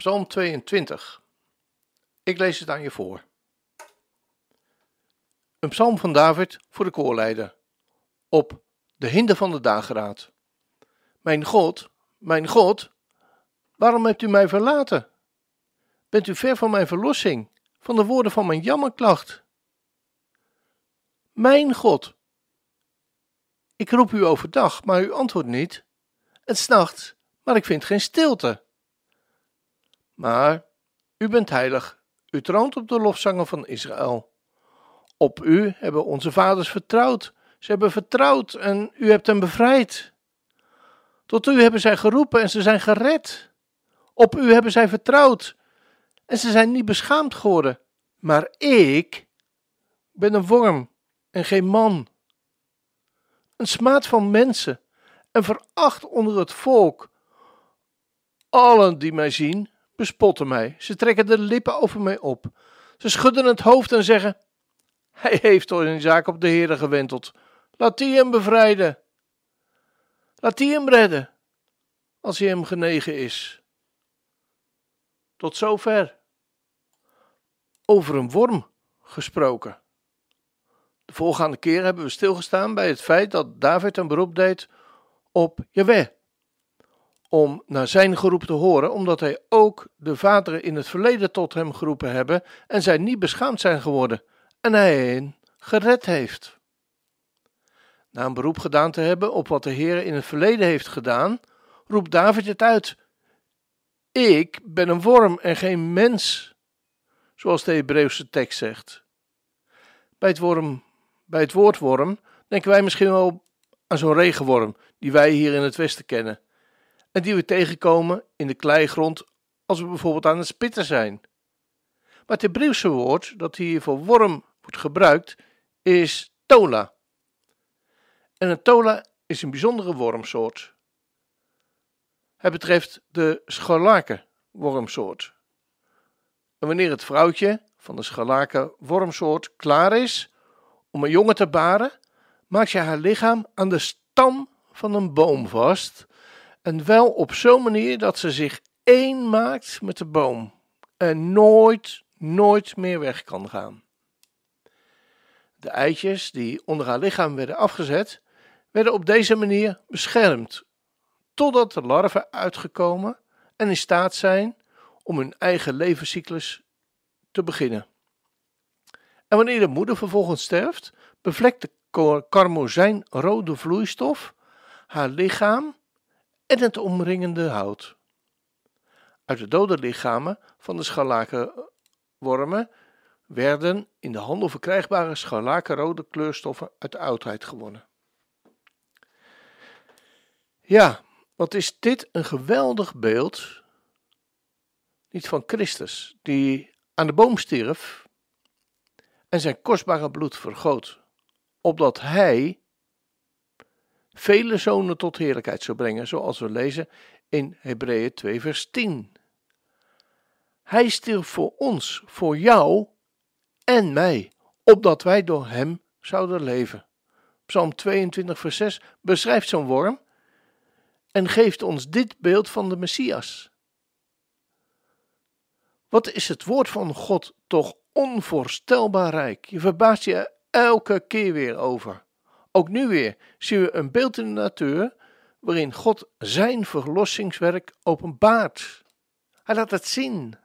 Psalm 22. Ik lees het aan je voor. Een psalm van David voor de koorleider. Op de hinder van de dageraad. Mijn God, mijn God, waarom hebt u mij verlaten? Bent u ver van mijn verlossing, van de woorden van mijn jammerklacht? Mijn God, ik roep u overdag, maar u antwoordt niet. En s'nachts, maar ik vind geen stilte. Maar u bent heilig, u troont op de lofzangen van Israël. Op u hebben onze vaders vertrouwd, ze hebben vertrouwd en u hebt hen bevrijd. Tot u hebben zij geroepen en ze zijn gered. Op u hebben zij vertrouwd en ze zijn niet beschaamd geworden. Maar ik ben een worm en geen man. Een smaad van mensen en veracht onder het volk. Allen die mij zien, bespotten mij. Ze trekken de lippen over mij op. Ze schudden het hoofd en zeggen: Hij heeft toch een zaak op de Heer gewenteld. Laat die hem bevrijden. Laat die hem redden, als hij hem genegen is. Tot zover. Over een worm gesproken. De voorgaande keer hebben we stilgestaan bij het feit dat David een beroep deed op Jaweh. Om naar zijn geroep te horen, omdat hij ook de vaderen in het verleden tot hem geroepen hebben en zij niet beschaamd zijn geworden en hij hen gered heeft. Na een beroep gedaan te hebben op wat de Heer in het verleden heeft gedaan, roept David het uit. Ik ben een worm en geen mens, zoals de Hebreeuwse tekst zegt. Bij het, worm, bij het woord worm denken wij misschien wel aan zo'n regenworm die wij hier in het Westen kennen en die we tegenkomen in de kleigrond als we bijvoorbeeld aan het spitten zijn. Maar het Hebreeuwse woord dat hier voor worm wordt gebruikt is tola. En een tola is een bijzondere wormsoort. Het betreft de scharlaken wormsoort. En wanneer het vrouwtje van de scharlaken wormsoort klaar is om een jongen te baren, maakt je haar lichaam aan de stam van een boom vast en wel op zo'n manier dat ze zich één maakt met de boom en nooit, nooit meer weg kan gaan. De eitjes die onder haar lichaam werden afgezet, werden op deze manier beschermd, totdat de larven uitgekomen en in staat zijn om hun eigen levenscyclus te beginnen. En wanneer de moeder vervolgens sterft, bevlekt de karmozijnrode vloeistof haar lichaam en het omringende hout. Uit de dode lichamen van de scharlakenwormen werden in de handel verkrijgbare scharlakenrode kleurstoffen uit de oudheid gewonnen. Ja, wat is dit een geweldig beeld, niet van Christus, die aan de boom stierf en zijn kostbare bloed vergoot, opdat hij vele zonen tot heerlijkheid zou brengen, zoals we lezen in Hebreeën 2, vers 10. Hij stierf voor ons, voor jou en mij, opdat wij door hem zouden leven. Psalm 22, vers 6 beschrijft zo'n worm en geeft ons dit beeld van de Messias. Wat is het woord van God toch onvoorstelbaar rijk? Je verbaast je elke keer weer over. Ook nu weer zien we een beeld in de natuur waarin God zijn verlossingswerk openbaart. Hij laat het zien.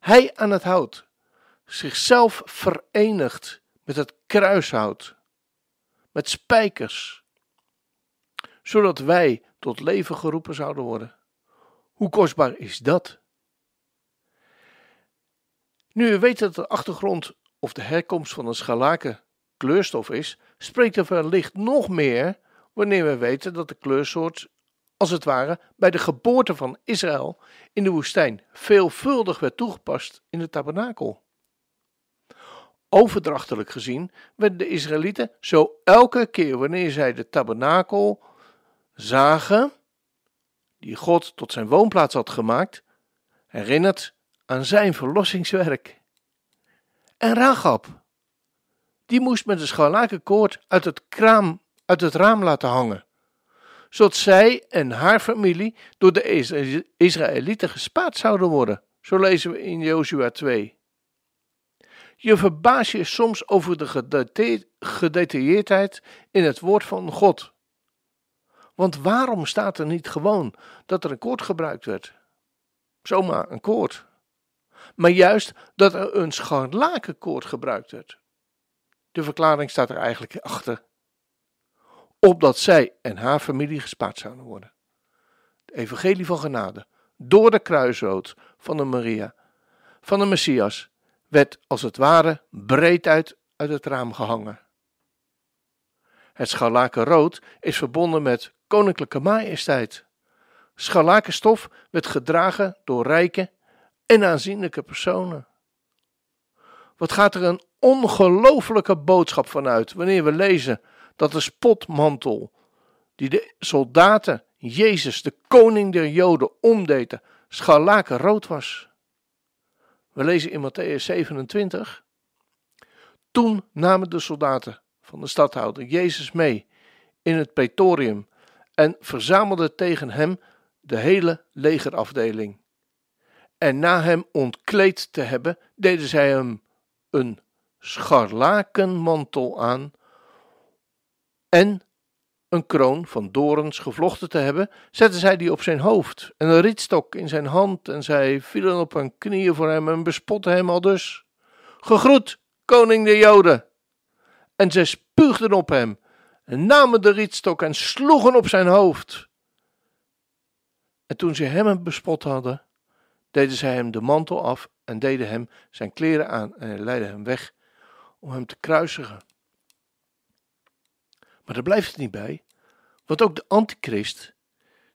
Hij aan het hout, zichzelf verenigt met het kruishout, met spijkers, zodat wij tot leven geroepen zouden worden. Hoe kostbaar is dat? Nu we weten dat de achtergrond of de herkomst van een scharlaken kleurstof is, spreekt er wellicht nog meer wanneer we weten dat de kleursoort als het ware bij de geboorte van Israël in de woestijn veelvuldig werd toegepast in de tabernakel. Overdrachtelijk gezien werden de Israëlieten zo elke keer wanneer zij de tabernakel zagen, die God tot zijn woonplaats had gemaakt, herinnerd aan zijn verlossingswerk. En Rachab, die moest met een scharlakenkoord uit het, kraam, uit het raam laten hangen, zodat zij en haar familie door de Israëlieten gespaard zouden worden. Zo lezen we in Jozua 2. Je verbaas je soms over de gedetailleerdheid in het woord van God. Want waarom staat er niet gewoon dat er een koord gebruikt werd? Zomaar een koord. Maar juist dat er een scharlakenkoord gebruikt werd. De verklaring staat er eigenlijk achter. Opdat zij en haar familie gespaard zouden worden. De evangelie van genade. Door de kruisrood van de Maria. Van de Messias werd als het ware breed uit uit het raam gehangen. Het scharlakenrood is verbonden met koninklijke majesteit. Scharlakenstof werd gedragen door rijke en aanzienlijke personen. Wat gaat er een ongelofelijke boodschap vanuit wanneer we lezen dat de spotmantel die de soldaten Jezus, de koning der Joden, omdeden, scharlakenrood was. We lezen in Matthäus 27. Toen namen de soldaten van de stadhouder Jezus mee in het praetorium en verzamelden tegen hem de hele legerafdeling. En na hem ontkleed te hebben, deden zij hem een scharlakenmantel aan en een kroon van dorens gevlochten te hebben, zetten zij die op zijn hoofd en een rietstok in zijn hand en zij vielen op hun knieën voor hem en bespotten hem al dus. Gegroet, koning der Joden! En zij spuugden op hem en namen de rietstok en sloegen op zijn hoofd. En toen ze hem bespot hadden, deden zij hem de mantel af en deden hem zijn kleren aan en leidden hem weg om hem te kruisigen. Maar daar blijft het niet bij, want ook de antichrist,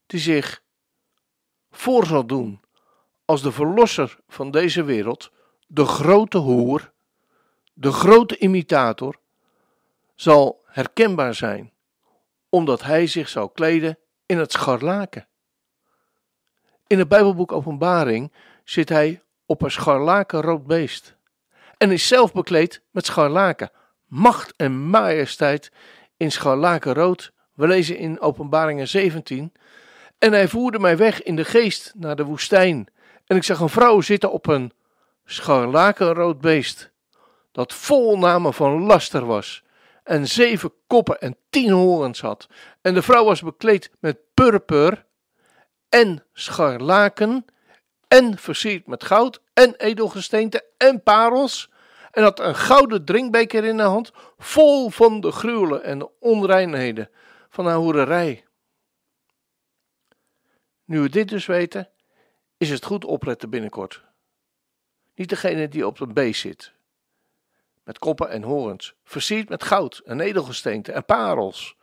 die zich voor zal doen als de verlosser van deze wereld, de grote hoer, de grote imitator, zal herkenbaar zijn, omdat hij zich zal kleden in het scharlaken. In het Bijbelboek Openbaring zit hij op een scharlakenrood beest en is zelf bekleed met scharlaken, macht en majesteit in scharlakenrood. We lezen in Openbaringen 17. En hij voerde mij weg in de geest naar de woestijn. En ik zag een vrouw zitten op een scharlakenrood beest, dat vol namen van laster was, en zeven koppen en tien horens had. En de vrouw was bekleed met purper en scharlaken en versierd met goud en edelgesteente en parels en had een gouden drinkbeker in de hand, vol van de gruwelen en de onreinheden van haar hoererij. Nu we dit dus weten, is het goed opletten binnenkort. Niet degene die op een beest zit, met koppen en horens, versierd met goud en edelgesteente en parels,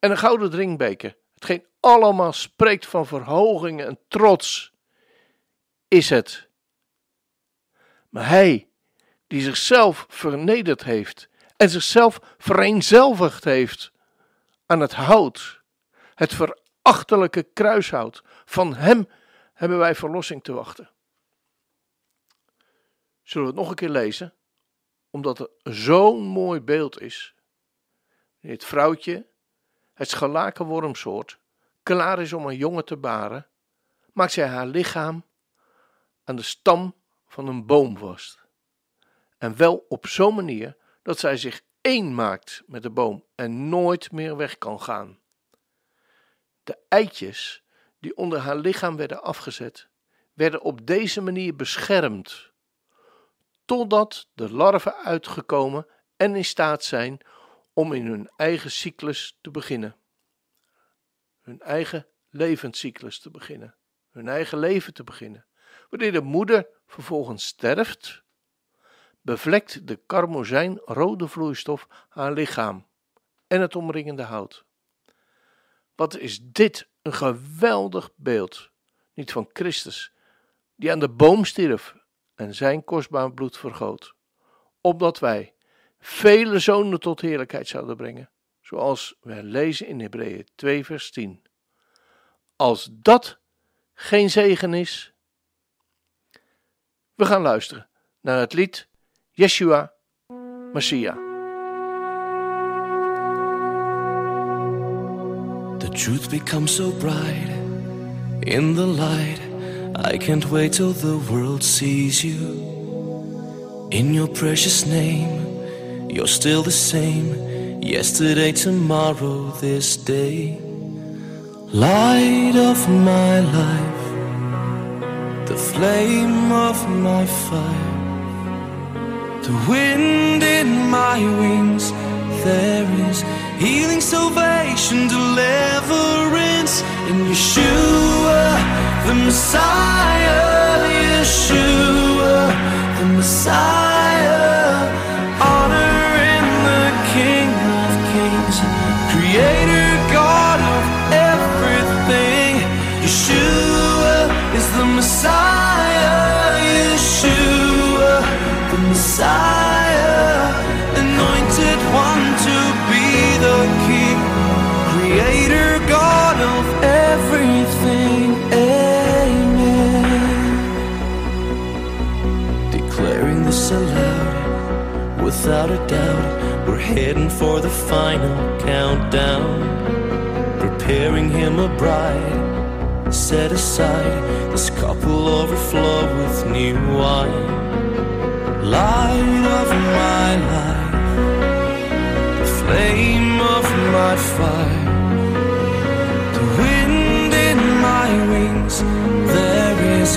en een gouden drinkbeker, hetgeen allemaal spreekt van verhoging en trots, is het. Maar hij die zichzelf vernederd heeft en zichzelf vereenzelvigd heeft aan het hout, het verachtelijke kruishout. Van hem hebben wij verlossing te wachten. Zullen we het nog een keer lezen? Omdat het zo'n mooi beeld is. Het vrouwtje, het scharlaken wormsoort, klaar is om een jongen te baren, maakt zij haar lichaam aan de stam van een boom vast. En wel op zo'n manier dat zij zich één maakt met de boom en nooit meer weg kan gaan. De eitjes die onder haar lichaam werden afgezet, werden op deze manier beschermd, totdat de larven uitgekomen en in staat zijn om in hun eigen cyclus te beginnen. Hun eigen levenscyclus te beginnen, hun eigen leven te beginnen. Wanneer de moeder vervolgens sterft, bevlekt de karmozijnrode vloeistof haar lichaam en het omringende hout. Wat is dit een geweldig beeld, niet van Christus, die aan de boom stierf en zijn kostbaar bloed vergoot, opdat wij vele zonen tot heerlijkheid zouden brengen, zoals wij lezen in Hebreeën 2 vers 10. Als dat geen zegen is, we gaan luisteren naar het lied Yeshua Messiah. The truth becomes so bright in the light. I can't wait till the world sees you. In your precious name, you're still the same. Yesterday, tomorrow, this day. Light of my life, the flame of my fire, the wind in my wings. There is healing, salvation, deliverance in Yeshua, the Messiah. Yeshua, the Messiah. Without a doubt. We're heading for the final countdown. Preparing him a bride. Set aside this will overflow with new wine. Light of my life, the flame of my fire, the wind in my wings. There is